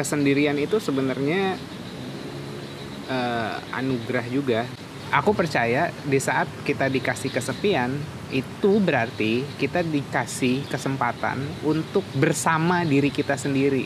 kesendirian itu sebenarnya uh, anugerah juga aku percaya di saat kita dikasih kesepian itu berarti kita dikasih kesempatan untuk bersama diri kita sendiri.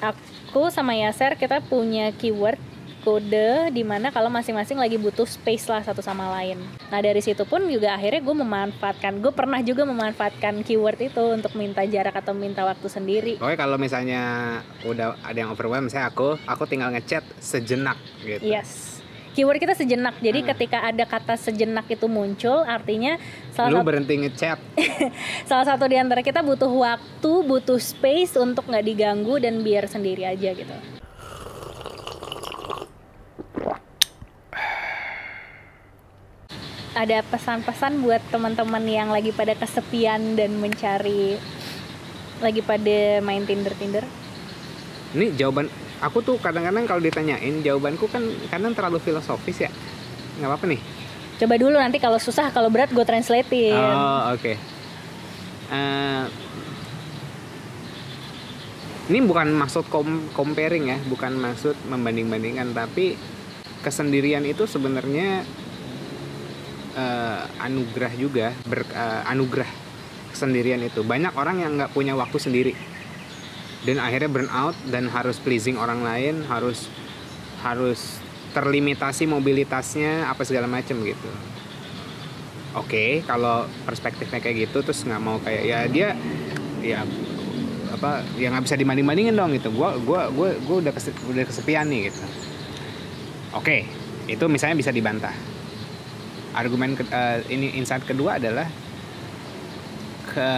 Aku sama Yaser kita punya keyword kode di mana kalau masing-masing lagi butuh space lah satu sama lain. Nah dari situ pun juga akhirnya gue memanfaatkan, gue pernah juga memanfaatkan keyword itu untuk minta jarak atau minta waktu sendiri. Oke kalau misalnya udah ada yang overwhelmed, saya aku, aku tinggal ngechat sejenak gitu. Yes keyword kita sejenak jadi hmm. ketika ada kata sejenak itu muncul artinya salah lu satu, berhenti ngechat salah satu di antara kita butuh waktu butuh space untuk nggak diganggu dan biar sendiri aja gitu ada pesan-pesan buat teman-teman yang lagi pada kesepian dan mencari lagi pada main Tinder Tinder? Ini jawaban aku tuh kadang-kadang kalau ditanyain jawabanku kan kadang terlalu filosofis ya nggak apa-apa nih coba dulu nanti kalau susah kalau berat gue translatein oh oke okay. uh, eh, ini bukan maksud kom comparing ya bukan maksud membanding-bandingkan tapi kesendirian itu sebenarnya uh, anugerah juga ber, uh, anugerah kesendirian itu. Banyak orang yang nggak punya waktu sendiri. Dan akhirnya burn out dan harus pleasing orang lain harus harus terlimitasi mobilitasnya apa segala macam gitu. Oke okay, kalau perspektifnya kayak gitu terus nggak mau kayak ya dia ya apa ya nggak bisa dibanding bandingin dong gitu. Gue gua gua gua udah udah kesepian nih gitu. Oke okay, itu misalnya bisa dibantah argumen ke, uh, ini insight kedua adalah ke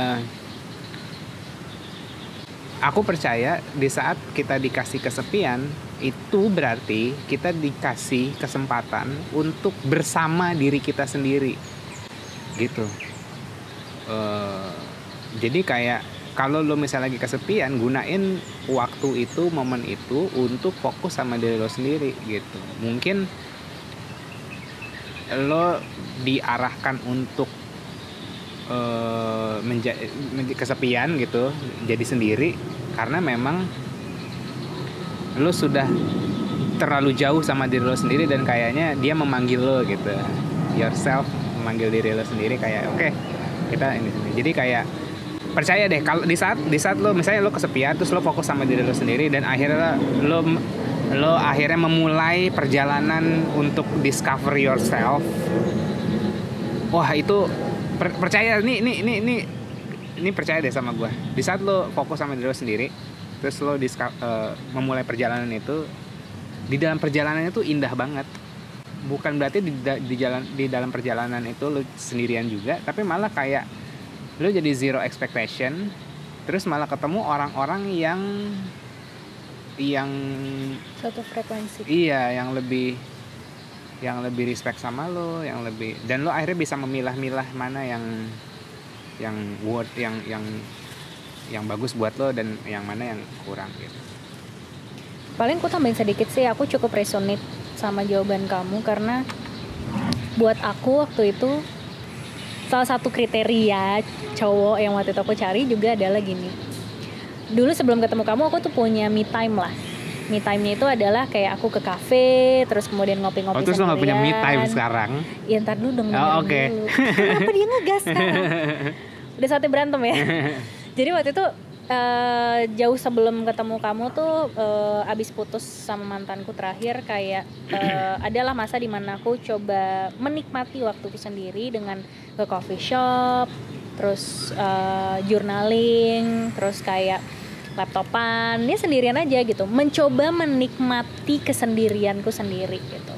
aku percaya di saat kita dikasih kesepian itu berarti kita dikasih kesempatan untuk bersama diri kita sendiri. Gitu. Uh, jadi kayak kalau lo misalnya lagi kesepian gunain waktu itu momen itu untuk fokus sama diri lo sendiri gitu. Mungkin lo diarahkan untuk uh, kesepian gitu jadi sendiri karena memang lo sudah terlalu jauh sama diri lo sendiri dan kayaknya dia memanggil lo gitu. Yourself memanggil diri lo sendiri kayak oke okay, kita ini. Jadi kayak percaya deh kalau di saat di saat lo misalnya lo kesepian terus lo fokus sama diri lo sendiri dan akhirnya lo lo akhirnya memulai perjalanan untuk discover yourself. Wah itu per, percaya ini ini ini ini ini percaya deh sama gue di saat lo fokus sama diri lo sendiri terus lo uh, memulai perjalanan itu di dalam perjalanan itu indah banget. Bukan berarti di, di jalan di dalam perjalanan itu lo sendirian juga tapi malah kayak lo jadi zero expectation terus malah ketemu orang-orang yang yang satu frekuensi. Iya yang lebih yang lebih respect sama lo yang lebih dan lo akhirnya bisa memilah-milah mana yang yang word yang yang yang bagus buat lo dan yang mana yang kurang gitu. Paling aku tambahin sedikit sih aku cukup resonate sama jawaban kamu karena buat aku waktu itu salah satu kriteria cowok yang waktu itu aku cari juga adalah gini dulu sebelum ketemu kamu aku tuh punya me time lah. Me time-nya itu adalah kayak aku ke kafe terus kemudian ngopi-ngopi oh, terus lo gak punya me time sekarang? Ya ntar dulu dong oh, oke. Okay. kenapa dia ngegas kan udah saatnya berantem ya. Jadi waktu itu uh, jauh sebelum ketemu kamu tuh uh, abis putus sama mantanku terakhir kayak uh, adalah masa di mana aku coba menikmati waktuku sendiri dengan ke coffee shop terus uh, journaling terus kayak laptopan ini sendirian aja gitu. Mencoba menikmati kesendirianku sendiri gitu.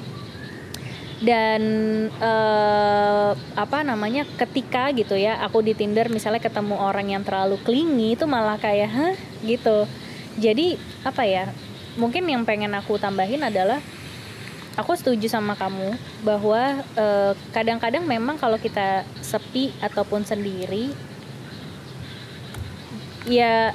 Dan uh, apa namanya ketika gitu ya aku di Tinder misalnya ketemu orang yang terlalu clingy itu malah kayak hah? gitu. Jadi apa ya mungkin yang pengen aku tambahin adalah aku setuju sama kamu bahwa eh, kadang-kadang memang kalau kita sepi ataupun sendiri ya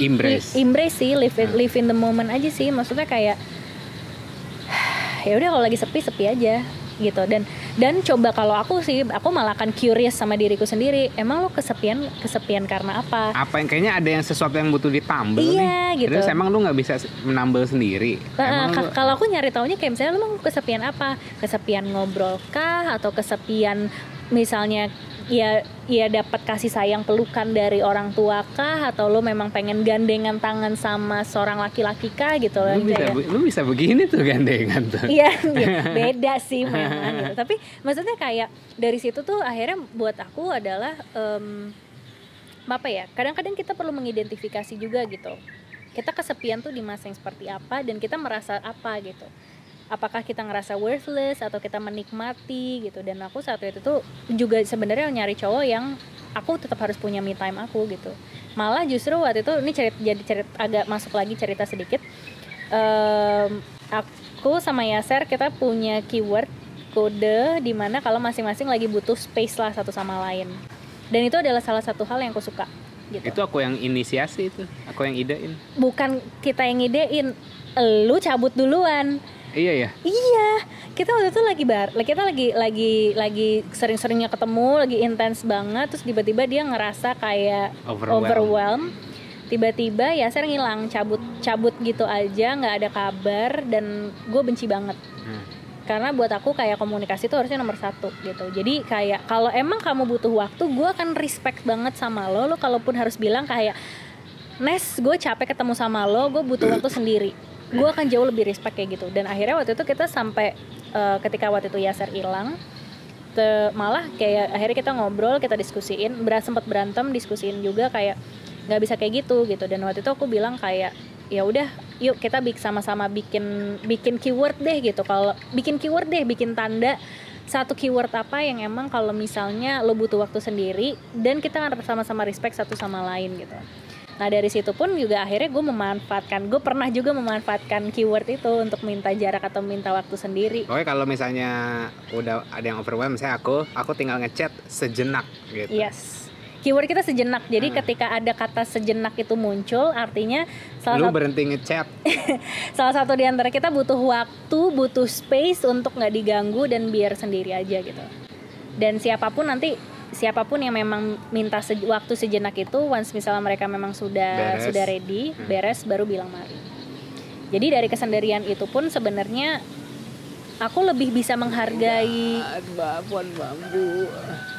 embrace. Embrace sih live in, live in the moment aja sih. Maksudnya kayak ya udah kalau lagi sepi sepi aja gitu. Dan dan coba kalau aku sih aku malah akan curious sama diriku sendiri emang lo kesepian kesepian karena apa? Apa yang kayaknya ada yang sesuatu yang butuh ditambal Iya, nih. gitu. terus emang lu nggak bisa menambal sendiri? Nah, lu- kalau aku nyari taunya kayak misalnya lu mau kesepian apa? Kesepian ngobrol kah? Atau kesepian misalnya ya ya dapat kasih sayang pelukan dari orang tua kah atau lu memang pengen gandengan tangan sama seorang laki-laki kah gitu loh lu bisa kayak- be- lu bisa begini tuh gandengan tuh Iya, iya, beda sih memang gitu. Tapi maksudnya kayak dari situ tuh akhirnya buat aku adalah em, apa ya? Kadang-kadang kita perlu mengidentifikasi juga gitu. Kita kesepian tuh di masa yang seperti apa dan kita merasa apa gitu. Apakah kita ngerasa worthless atau kita menikmati gitu. Dan aku saat itu tuh juga sebenarnya nyari cowok yang aku tetap harus punya me time aku gitu. Malah justru waktu itu ini cerita jadi cerita agak masuk lagi cerita sedikit. Em, aku sama Yaser kita punya keyword kode di mana kalau masing-masing lagi butuh space lah satu sama lain. Dan itu adalah salah satu hal yang aku suka gitu. itu aku yang inisiasi itu aku yang idein Bukan kita yang ngidein, lu cabut duluan. Iya ya Iya, kita waktu itu lagi bar, kita lagi lagi lagi sering-seringnya ketemu, lagi intens banget, terus tiba-tiba dia ngerasa kayak Overwhelmed. overwhelmed. Tiba-tiba ya saya ngilang, cabut cabut gitu aja, nggak ada kabar dan gue benci banget. Hmm. Karena buat aku kayak komunikasi itu harusnya nomor satu gitu. Jadi kayak kalau emang kamu butuh waktu, gue akan respect banget sama lo. Lo kalaupun harus bilang kayak Nes, gue capek ketemu sama lo, gue butuh waktu sendiri. Gue akan jauh lebih respect kayak gitu. Dan akhirnya waktu itu kita sampai eh, ketika waktu itu Yaser hilang, malah kayak akhirnya kita ngobrol, kita diskusiin, berat sempat berantem, diskusiin juga kayak nggak bisa kayak gitu gitu. Dan waktu itu aku bilang kayak ya udah, yuk kita bik sama-sama bikin bikin keyword deh gitu. Kalau bikin keyword deh, bikin tanda satu keyword apa yang emang kalau misalnya lo butuh waktu sendiri dan kita harus sama-sama respect satu sama lain gitu. Nah dari situ pun juga akhirnya gue memanfaatkan, gue pernah juga memanfaatkan keyword itu untuk minta jarak atau minta waktu sendiri. Oke kalau misalnya udah ada yang overwhelmed, misalnya aku, aku tinggal ngechat sejenak gitu. Yes. Keyword kita sejenak. Jadi Hmm. ketika ada kata sejenak itu muncul, artinya salah Lu satu berhenti ngechat, salah satu di antara kita butuh waktu, butuh space untuk nggak diganggu dan biar sendiri aja gitu. Dan siapa pun nanti siapa pun yang memang minta se- waktu sejenak itu, once misalnya mereka memang sudah Beres. sudah ready, Hmm. beres baru bilang mari. Jadi dari kesendirian itu pun sebenarnya aku lebih bisa menghargai babon bambu.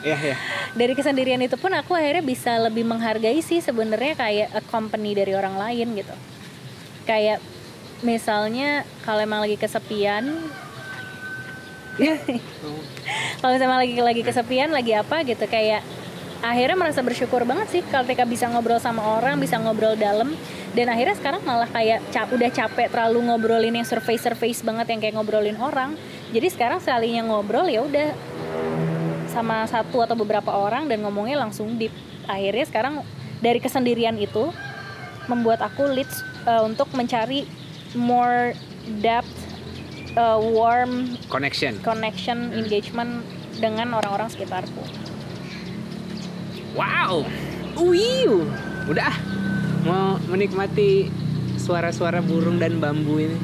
Ya ya. dari kesendirian itu pun aku akhirnya bisa lebih menghargai sih sebenarnya kayak a company dari orang lain gitu kayak misalnya kalau emang lagi kesepian kalau misalnya lagi lagi kesepian lagi apa gitu kayak akhirnya merasa bersyukur banget sih ketika bisa ngobrol sama orang bisa ngobrol dalam. Dan akhirnya sekarang malah kayak cap, udah capek terlalu ngobrolin yang surface surface banget yang kayak ngobrolin orang. Jadi sekarang sekalinya ngobrol ya udah sama satu atau beberapa orang dan ngomongnya langsung deep. Akhirnya sekarang dari kesendirian itu membuat aku leads uh, untuk mencari more depth uh, warm Connection. connection engagement dengan orang-orang sekitarku Wow. Wiu. Udah ah. mau menikmati suara-suara burung dan bambu ini.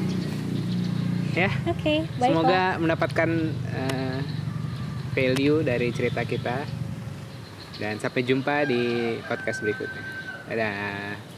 Ya. oke baiklah Semoga mendapatkan eh, value dari cerita kita. Dan sampai jumpa di podcast berikutnya. Dadah.